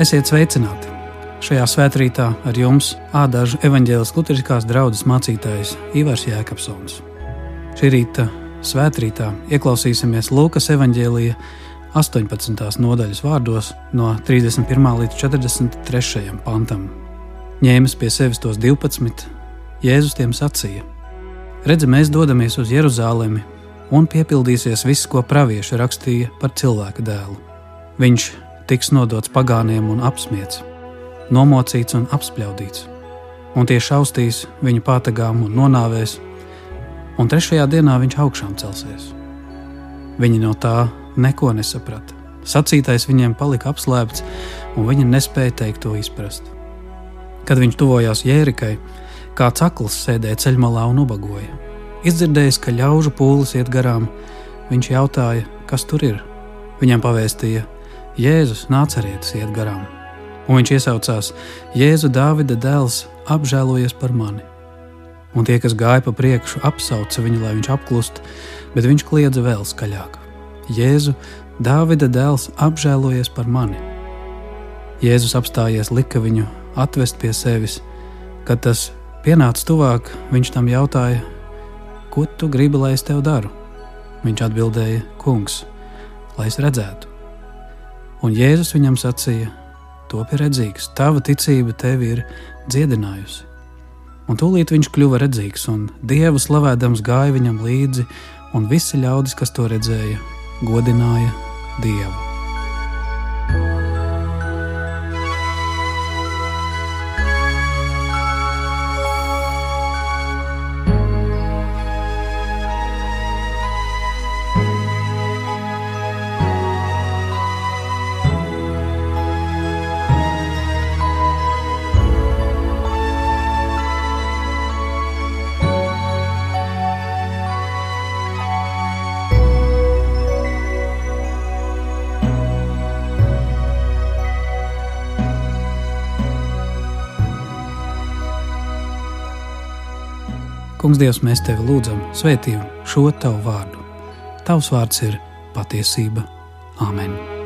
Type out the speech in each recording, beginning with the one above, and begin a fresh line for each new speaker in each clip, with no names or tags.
Esiet sveicināti! Šajā svētkrītā ar jums ādažu evaņģēlis Lutriskās draudzes mācītājs Ivars Jēkabsons. Šī rīta svētkrītā ieklausīsimies Lūkas evaņģēlīja 18. nodaļas vārdos no 31. līdz 43. pantam. Ņēmis pie sevis tos 12, Jēzus tiem sacīja: Redzi, mēs dodamies uz Jeruzalemi, un piepildīsies viss, ko pravieši rakstīja par cilvēka dēlu. Viņš tiks nodots pagāniem un apspiesti, nomocīts un apspļaudīts, un tie šaustīs viņu pātagām un nonāvēs, un trešajā dienā viņš augšām celsies. Viņi no tā neko nesaprata. Sacītais viņiem palika apslēpts, un viņi nespēja teikt to izprast. Kad viņš tuvojās Jērikai, kāds akls sēdēja ceļmalā un ubagoja. Izdzirdējis, ka ļaužu pūlis iet garām, viņš jautāja, kas tur ir. Viņam pavēstīja, Jēzus nācerietis iet garām, un viņš iesaucās: Jēzu Dāvida dēls, apžēlojies par mani. Un tie, kas gāja pa priekšu, apsauca viņu, lai viņš apklust, bet viņš kliedza vēl skaļāk: Jēzu, Dāvida dēls, apžēlojies par mani. Jēzus apstājies, lika viņu atvest pie sevis. Kad tas pienāca tuvāk, viņš tam jautāja: Ko tu gribi, lai es tev daru? Viņš atbildēja: Kungs, lai es redzētu. Un Jēzus viņam sacīja: Topi redzīgs, tava ticība tevi ir dziedinājusi. Un tūlīt viņš kļuva redzīgs, un dievu slavēdams gāja viņam līdzi, un visi ļaudis, kas to redzēja, godināja Dievu. Kungs, Dievs, mēs tevi lūdzam, svētī šo tavu vārdu. Tavs vārds ir patiesība. Āmen!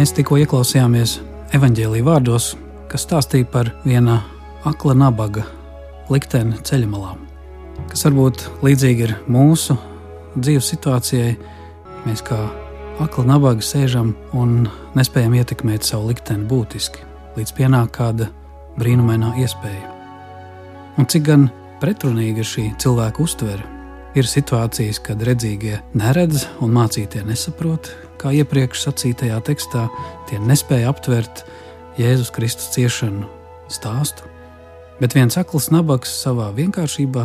Mēs tikko ieklausījāmies evanģēlīja vārdos, kas stāstīja par viena akla nabaga likteni ceļmalā, kas varbūt līdzīgi ir mūsu dzīves situācijai. Mēs kā akla nabaga sēžam un nespējam ietekmēt savu likteni būtiski, līdz pienāk kāda brīnumainā iespēja. Un cik gan pretrunīga ir šī cilvēka uztvere, ir situācijas, kad redzīgie neredz un mācītie nesaprot, kā iepriekš sacītajā tekstā, tie nespēja aptvert Jēzus Kristus ciešanu stāstu. Bet viens akls nabaks savā vienkāršībā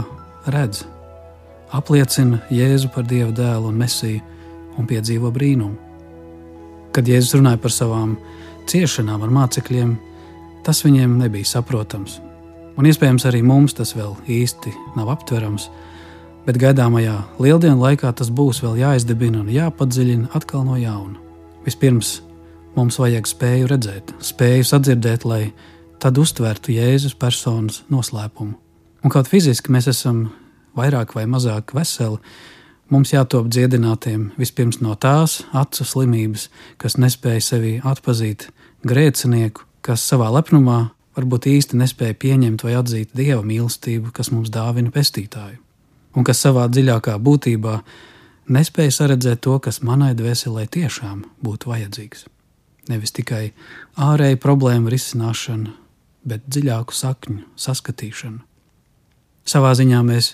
redz, apliecina Jēzu par Dieva dēlu un mesiju un piedzīvo brīnumu. Kad Jēzus runāja par savām ciešanām ar mācekļiem, tas viņiem nebija saprotams. Un iespējams arī mums tas vēl īsti nav aptverams, bet gaidāmajā lieldienu laikā tas būs vēl jāizdibina un jāpadziļina atkal no jauna. Vispirms mums vajag spēju redzēt, spēju sadzirdēt, lai tad uztvērtu Jēzus personas noslēpumu. Un kaut fiziski mēs esam vairāk vai mazāk veseli, mums jātop dziedinātiem vispirms no tās acu slimības, kas nespēja sevi atpazīt, grēcinieku, kas savā lepnumā varbūt īsti nespēja pieņemt vai atzīt dieva mīlestību, kas mums dāvina pestītāju un kas savā dziļākā būtībā nespēja saredzēt to, kas manai dvēselē tiešām būtu vajadzīgs. Nevis tikai ārēju problēmu risināšana, bet dziļāku sakņu saskatīšana. Savā ziņā mēs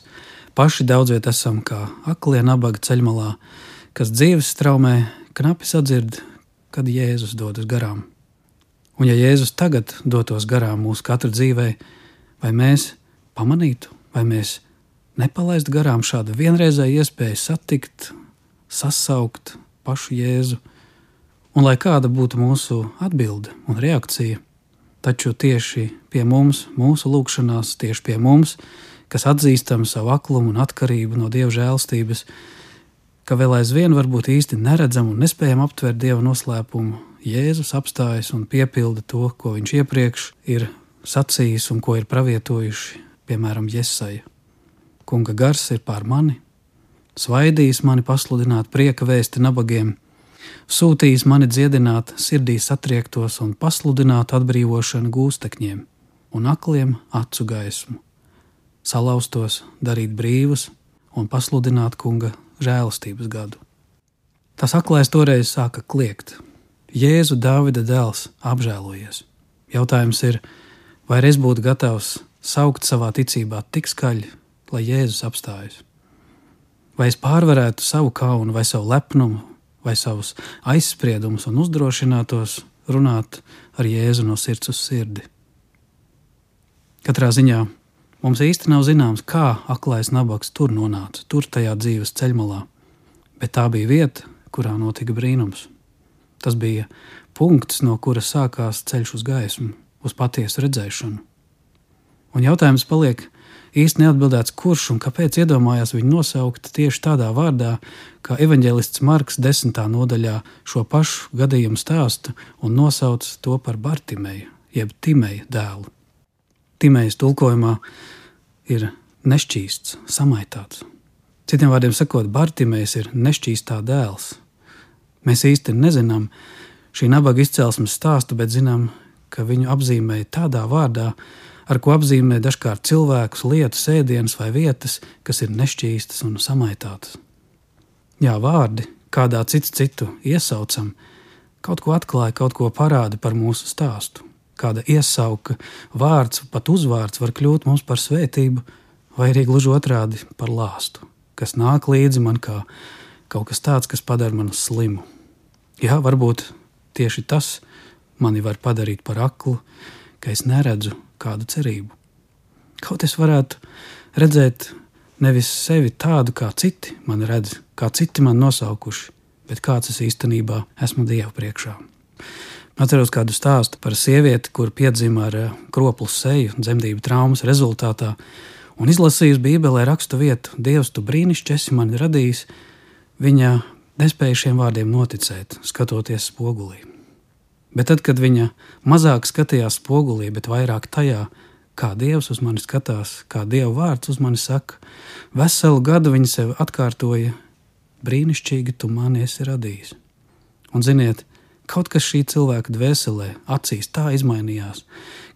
paši daudz viet esam kā aklie nabaga ceļmalā, kas dzīves straumē knapi sadzird, kad Jēzus dodas garām. Un ja Jēzus tagad dotos garām mūsu katru dzīvē, vai mēs pamanītu, vai mēs nepalaist garām šādu vienreizēju iespēju satikt, sasaukt pašu Jēzu. Un lai kāda būtu mūsu atbilde un reakcija, taču tieši pie mums, mūsu lūgšanās, tieši pie mums, kas atzīstam savu aklumu un atkarību no Dieva žēlstības, ka vēl aizvien varbūt īsti neredzam un nespējam aptvert Dieva noslēpumu, Jēzus apstājas un piepilda to, ko viņš iepriekš ir sacījis un ko ir pravietojuši, piemēram, Jesaja. Kunga gars ir pār mani, svaidījis mani pasludināt prieka vēsti nabagiem, sūtījis mani dziedināt sirdī satriektos un pasludināt atbrīvošanu gūstekņiem un akliem acu gaismu, salauztos darīt brīvus un pasludināt kunga žēlastības gadu. Tas aklais toreiz sāka kliegt. Jēzu Dāvida dēls apžēlojies. Jautājums ir, vai es būtu gatavs saukt savā ticībā tik skaļi, lai Jēzus apstājas? Vai es pārvarētu savu kaunu, vai savu lepnumu, vai savus aizspriedumus un uzdrošinātos runāt ar Jēzu no sirds uz sirdi? Katrā ziņā Mums īsti nav zināms, kā aklais nabaks tur nonāca, tur tajā dzīves ceļmalā, bet tā bija vieta, kurā notika brīnums. Tas bija punkts, no kura sākās ceļš uz gaismu, uz patiesu redzēšanu. Un jautājums paliek īsti neatbildēts, kurš un kāpēc iedomājās viņu nosaukt tieši tādā vārdā, kā evanģēlists Marks desmitā nodaļā šo pašu gadījumu stāsta un nosauc to par Bartimēju, jeb Timēja dēlu. Timējas tulkojumā ir nešķīsts, samaitāts. Citiem vārdiem sakot, Bartimējs ir nešķīstā dēls. Mēs īsti nezinām šī nabaga izcelsmes stāstu, bet zinām, ka viņu apzīmēja tādā vārdā, ar ko apzīmē dažkārt cilvēkus, lietas, ēdienas vai vietas, kas ir nešķīstas un samaitātas. Jā, vārdi, kādā cits citu iesaucam, kaut ko atklāja, kaut ko parāda par mūsu stāstu kāda iesauka vārds, pat uzvārds var kļūt mums par svētību, vai arī gluži otrādi par lāstu, kas nāk līdzi man kā kaut kas tāds, kas padara mani slimu. Jā, varbūt tieši tas mani var padarīt par aklu, ka es neredzu kādu cerību. Kaut es varētu redzēt nevis sevi tādu, kā citi man redz, kā citi man nosaukuši, bet kāds es īstenībā esmu Dieva priekšā. Atceros kādu stāstu par sievieti, kur piedzima ar eh, kroplu seju dzemdību traumas rezultātā, un izlasījusi Bībelē rakstu vietu: Dievs, tu brīnišķīgi esi mani radījis. Viņa nespēja šiem vārdiem noticēt, skatoties spogulī. Bet tad, kad viņa mazāk skatījās spogulī, bet vairāk tajā, kā Dievs uz mani skatās, kā Dieva vārds uz mani saka, veselu gadu viņa sev atkārtoja: Brīnišķīgi, tu mani esi radījis. Un ziniet, Kaut kas šī cilvēka dvēselē, acīs tā izmainījās,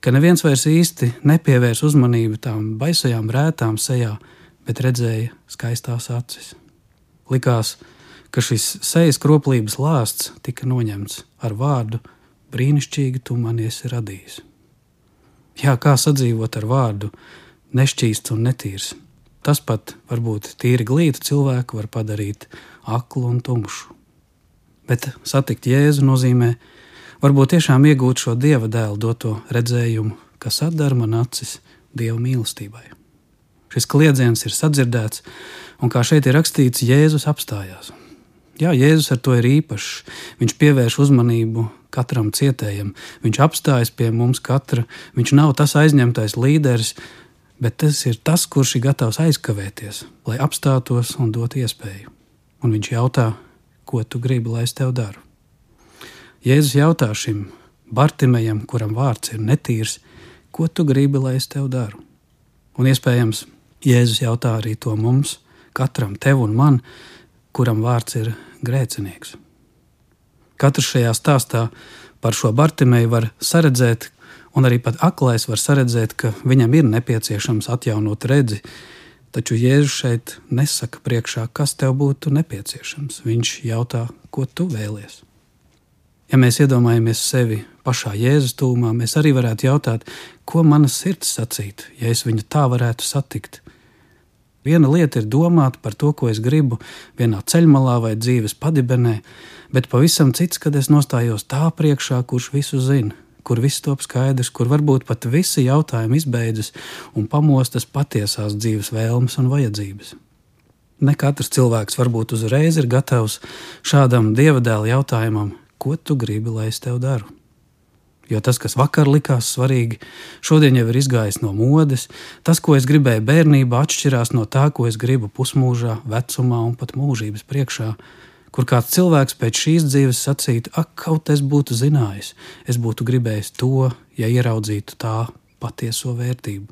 ka neviens vairs īsti nepievērs uzmanību tām baisajām rētām sejā, bet redzēja skaistās acis. Likās, ka šis sejas kroplības lāsts tika noņemts ar vārdu brīnišķīgi tu man esi radījis. Jā, kā sadzīvot ar vārdu nešķīsts un netīrs. Tas pat varbūt tīri glītu cilvēku var padarīt aklu un tumšu. Bet satikt Jēzu nozīmē varbūt tiešām iegūt šo dieva dēlu doto redzējumu, kas atdara man acis dieva mīlestībai. Šis kliedziens ir sadzirdēts, un kā šeit ir rakstīts, Jēzus apstājās. Jā, Jēzus ar to ir īpašs. Viņš pievērš uzmanību katram cietējam, viņš apstājas pie mums katra. Viņš nav tas aizņemtais līderis, bet tas ir tas, kurš ir gatavs aizkavēties, lai apstātos un dot iespēju. Un viņš jautā, ko tu gribi, lai es tev daru? Jēzus jautā šim Bartimējam, kuram vārds ir netīrs, ko tu gribi, lai es tev daru? Un iespējams, Jēzus jautā arī to mums, katram tev un man, kuram vārds ir grēcinieks. Katrs šajā stāstā par šo Bartimēju var saredzēt, un arī pat aklais var saredzēt, ka viņam ir nepieciešams atjaunot redzi, Taču Jēzus šeit nesaka priekšā, kas tev būtu nepieciešams. Viņš jautā, ko tu vēlies. Ja mēs iedomājamies sevi pašā Jēzus tūmā, mēs arī varētu jautāt, ko mana sirds sacītu, ja es viņu tā varētu satikt. Viena lieta ir domāt par to, ko es gribu vienā ceļmalā vai dzīves padibenē, bet pavisam cits, kad es nostājos tā priekšā, kurš visu zina kur viss top skaidrs, kur varbūt pat visi jautājumi izbeidzas un pamostas patiesās dzīves vēlmes un vajadzības. Ne katrs cilvēks varbūt uzreiz ir gatavs šādam dieva dēla jautājumam, ko tu gribi, lai es tev daru. Jo tas, kas vakar likās svarīgi, šodien jau ir izgājis no modes. Tas, ko es gribēju bērnībā, atšķirās no tā, ko es gribu pusmūžā, vecumā un pat mūžības priekšā. Kur kāds cilvēks pēc šīs dzīves sacītu, ak, kaut es būtu zinājis, es būtu gribējis to, ja ieraudzītu tā patieso vērtību.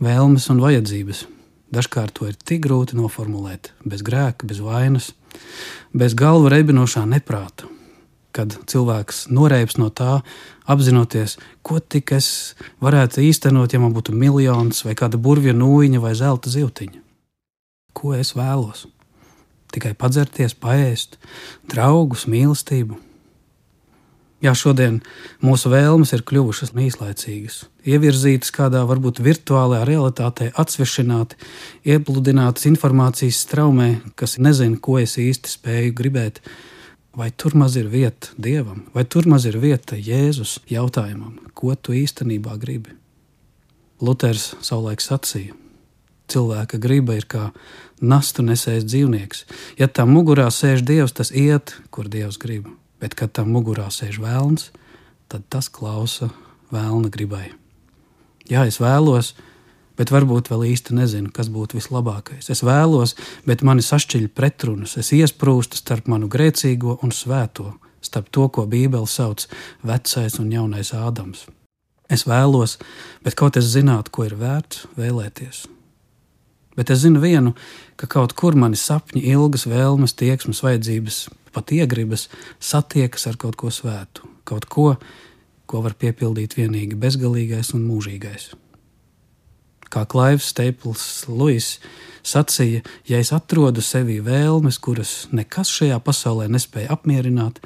Vēlmes un vajadzības. Dažkārt to ir tik grūti noformulēt, bez grēka, bez vainas, bez galvu reibinošā neprāta kad cilvēks noreips no tā, apzinoties, ko tik es varētu īstenot, ja man būtu miljons vai kāda burvja nūjiņa vai zelta zivtiņa. Ko es vēlos? Tikai padzerties, paēst, draugus, mīlestību. Jā, šodien mūsu vēlmes ir kļuvušas īslaicīgas, ievirzītas kādā varbūt virtuālajā realitātē, atsvešināti, iepludinātas informācijas straumē, kas nezina, ko es īsti spēju gribēt, Vai tur maz ir vieta dievam, vai tur maz ir vieta Jēzus jautājumam, ko tu īstenībā gribi? Luters savulaik sacīja: Cilvēka griba ir kā nastu nesējis dzīvnieks. Ja tam mugurā sēž dievs, tas iet, kur dievs grib, bet kad tam mugurā sēž vēlns, tad tas klausa vēlna gribai. Jā, es vēlos, bet varbūt vēl īsti nezinu, kas būtu vislabākais. Es vēlos, bet mani sašķiļ pretrunas. Es iesprūstu starp manu grēcīgo un svēto, starp to, ko Bībele sauc vecais un jaunais Ādams. Es vēlos, bet kaut es zinātu, ko ir vērts vēlēties. Bet es zinu vienu, ka kaut kur mani sapņi, ilgas vēlmes, tieksmes, vajadzības, pat iegribas satiekas ar kaut ko svētu, kaut ko, ko var piepildīt tikai bezgalīgais un mūžīgais. Kā Klaivs Staples Luis sacīja, ja es atrodu sevī vēlmes, kuras nekas šajā pasaulē nespēja apmierināt,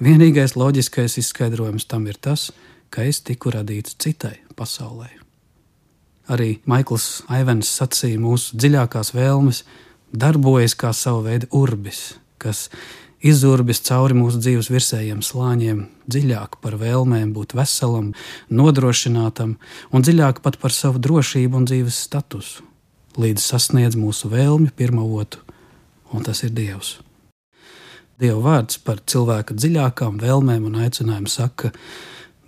vienīgais loģiskais izskaidrojums tam ir tas, ka es tiku radīts citai pasaulē. Arī Maikls Aivens sacīja, mūsu dziļākās vēlmes darbojas kā sava veida urbis, kas izurbis cauri mūsu dzīves virsējiem slāņiem, dziļāk par vēlmēm būt veselam, nodrošinātam un dziļāk pat par savu drošību un dzīves statusu, līdz sasniedz mūsu vēlmi pirmo otru, un tas ir Dievs. Dieva vārds par cilvēka dziļākām vēlmēm un aicinājumiem saka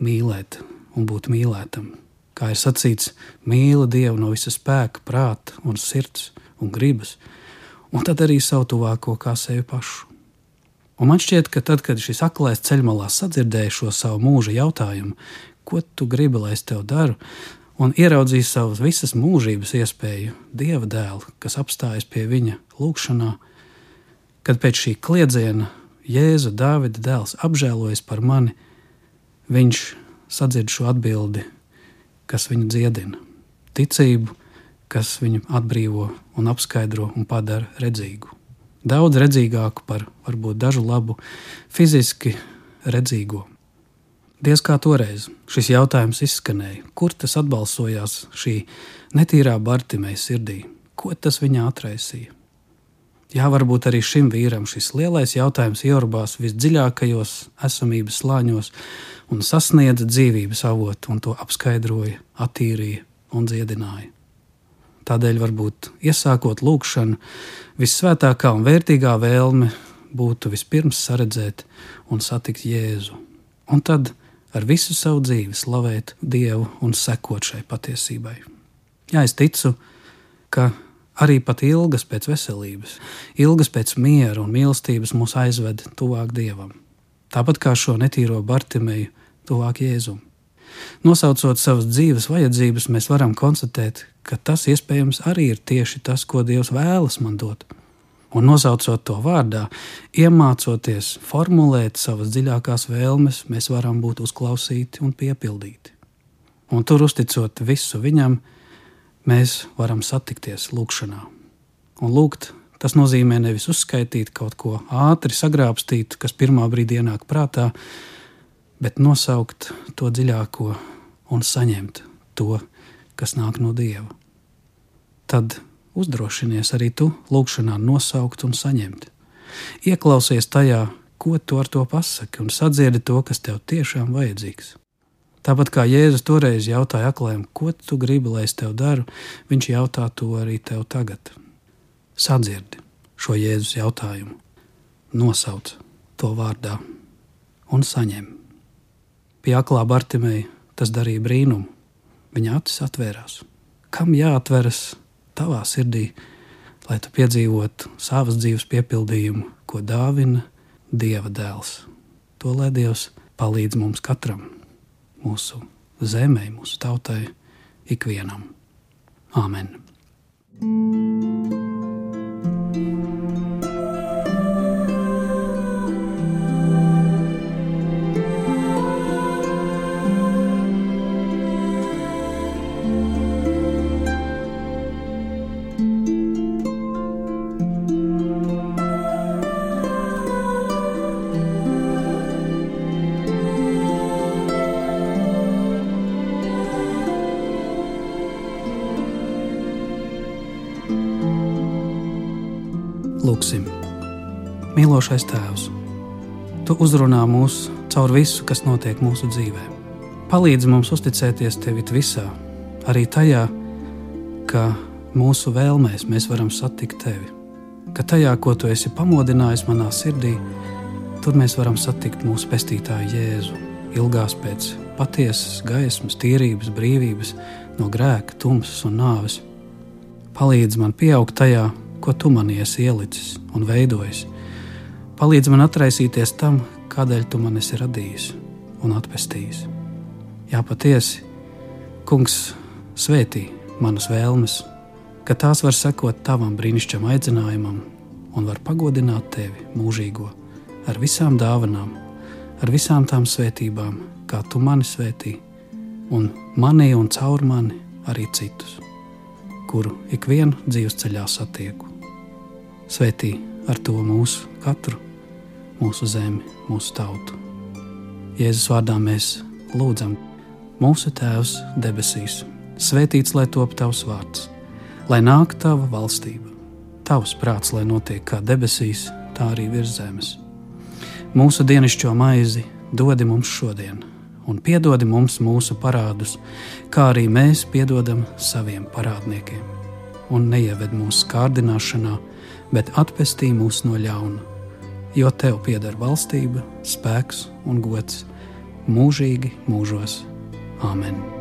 mīlēt un būt mīlētam. Kā ir sacīts, mīli Dievu no visa spēka, prāta un sirds un gribas, un tad arī savu tuvāko kā sevi pašu. Un man šķiet, ka tad, kad šis aklais ceļmalā sadzirdēja šo savu mūža jautājumu, ko tu gribi, lai es tev daru, un ieraudzīja savu visas mūžības iespēju, dieva dēlu, kas apstājas pie viņa lūgšanā, kad pēc šī kliedziena Jēzu Dāvida dēls apžēlojas par mani, viņš sadzird šo atbildi, kas viņu dziedina, ticību, kas viņu atbrīvo un apskaidro un padara redzīgu daudz redzīgāku par varbūt dažu labu fiziski redzīgo. Diez kā toreiz šis jautājums izskanēja, kur tas atbalsojās šī netīrā Bartimēja sirdī, ko tas viņā atraisīja. Jā, varbūt arī šim vīram šis lielais jautājums ieorbās visdziļākajos esamības slāņos un sasniedza dzīvības avotu, un to apskaidroja, attīrīja un dziedināja. Tādēļ, varbūt iesākot lūkšanu, visvētākā un vērtīgā vēlme būtu vispirms saredzēt un satikt Jēzu, un tad ar visu savu dzīvi slavēt Dievu un sekot šai patiesībai. Jā, es ticu, ka arī pat ilgas pēc veselības, ilgas pēc miera un mīlestības mūs aizved tuvāk Dievam. Tāpat kā šo netīro Bartimēju, tuvāk Jēzum. Nosaucot savas dzīves vajadzības, mēs varam konstatēt, ka tas iespējams arī ir tieši tas, ko Dievs vēlas man dot. Un nosaucot to vārdā, iemācoties formulēt savas dziļākās vēlmes, mēs varam būt uzklausīti un piepildīti. Un tur uzticot visu viņam, mēs varam satikties lūgšanā. Un lūgt, tas nozīmē nevis uzskaitīt kaut ko ātri, sagrābstīt, kas pirmā brīdī ienāk prātā, bet nosaukt to dziļāko un saņemt to, kas nāk no Dieva. Tad uzdrošinies arī tu lūgšanā nosaukt un saņemt. Ieklausies tajā, ko tu ar to pasaki, un sadziedi to, kas tev tiešām vajadzīgs. Tāpat kā Jēzus toreiz jautāja aklējiem, ko tu gribi, lai es tev daru, viņš jautā to arī tev tagad. Sadzirdi šo Jēzus jautājumu, nosauc to vārdā un saņem. Pie aklā Bartimēja tas darīja brīnumu. Viņa acis atvērās. Kam jāatveras tavā sirdī, lai tu piedzīvotu savas dzīves piepildījumu, ko dāvina Dieva dēls? To lai Dievs palīdz mums katram, mūsu zemē, mūsu tautai, ikvienam. Āmen! thank you mīlošais Tēvs, Tu uzrunā mūs caur visu, kas notiek mūsu dzīvē. Palīdz mums uzticēties Tevi visā, arī tajā, ka mūsu vēlmēs mēs varam satikt Tevi. Ka tajā, ko Tu esi pamodinājis manā sirdī, tur mēs varam satikt mūsu pestītāju Jēzu, ilgās pēc patiesas gaismas, tīrības, brīvības, no grēka, tumsas un nāves. Palīdz man pieaugt tajā, ko tu man esi ielicis un veidojis. Palīdz man atraisīties tam, kādēļ tu man esi radījis un atpestījis. Jā, patiesi, Kungs, svētī manas vēlmes, ka tās var sekot tavam brīnišķam aicinājumam un var pagodināt tevi mūžīgo ar visām dāvanām, ar visām tām svētībām, kā tu mani svētī, un manī un caur mani arī citus, kuru ikvienu dzīves ceļā satieku. Svētī ar to mūsu katru, mūsu zemi, mūsu tautu. Jēzus vārdā mēs lūdzam, mūsu Tēvs debesīs, svētīts lai top tavs vārds, lai nāk tava valstība, tavs prāts, lai notiek kā debesīs, tā arī virs zemes. Mūsu dienascho maizi dodi mums šodien, un piedodi mums mūsu parādus, kā arī mēs piedodam saviem parādniekiem. Un neieved mūsu kārdināšanā, bet atpestī mūs no ļauna. Jo tev pieder valstība, spēks un gods mūžīgi mūžos. Āmen!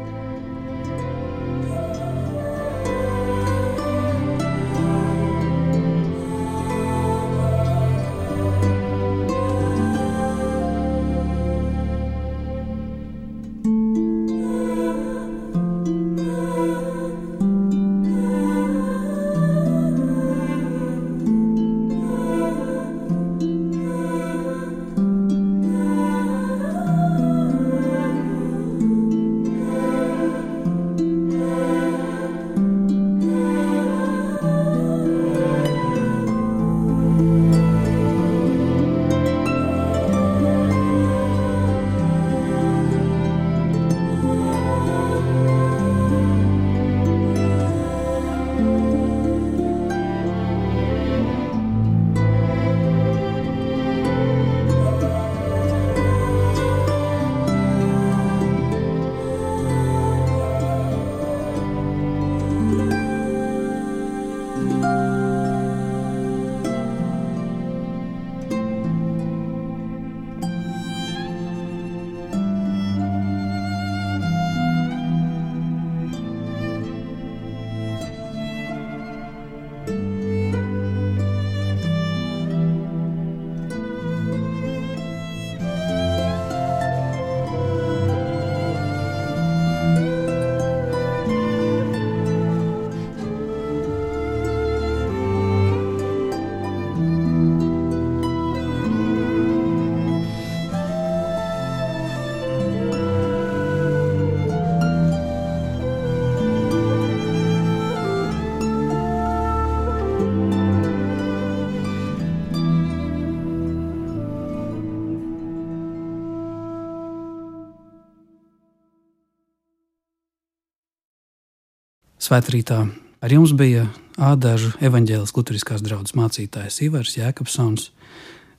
Svētrītā ar jums bija Ādažu evaņģēlis Lutheriskās draudzes mācītājs Ivars Jēkabsons.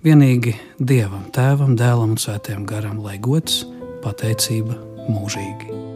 Vienīgi Dievam, Tēvam, Dēlam un Svētajam garam, lai gods, pateicība mūžīgi.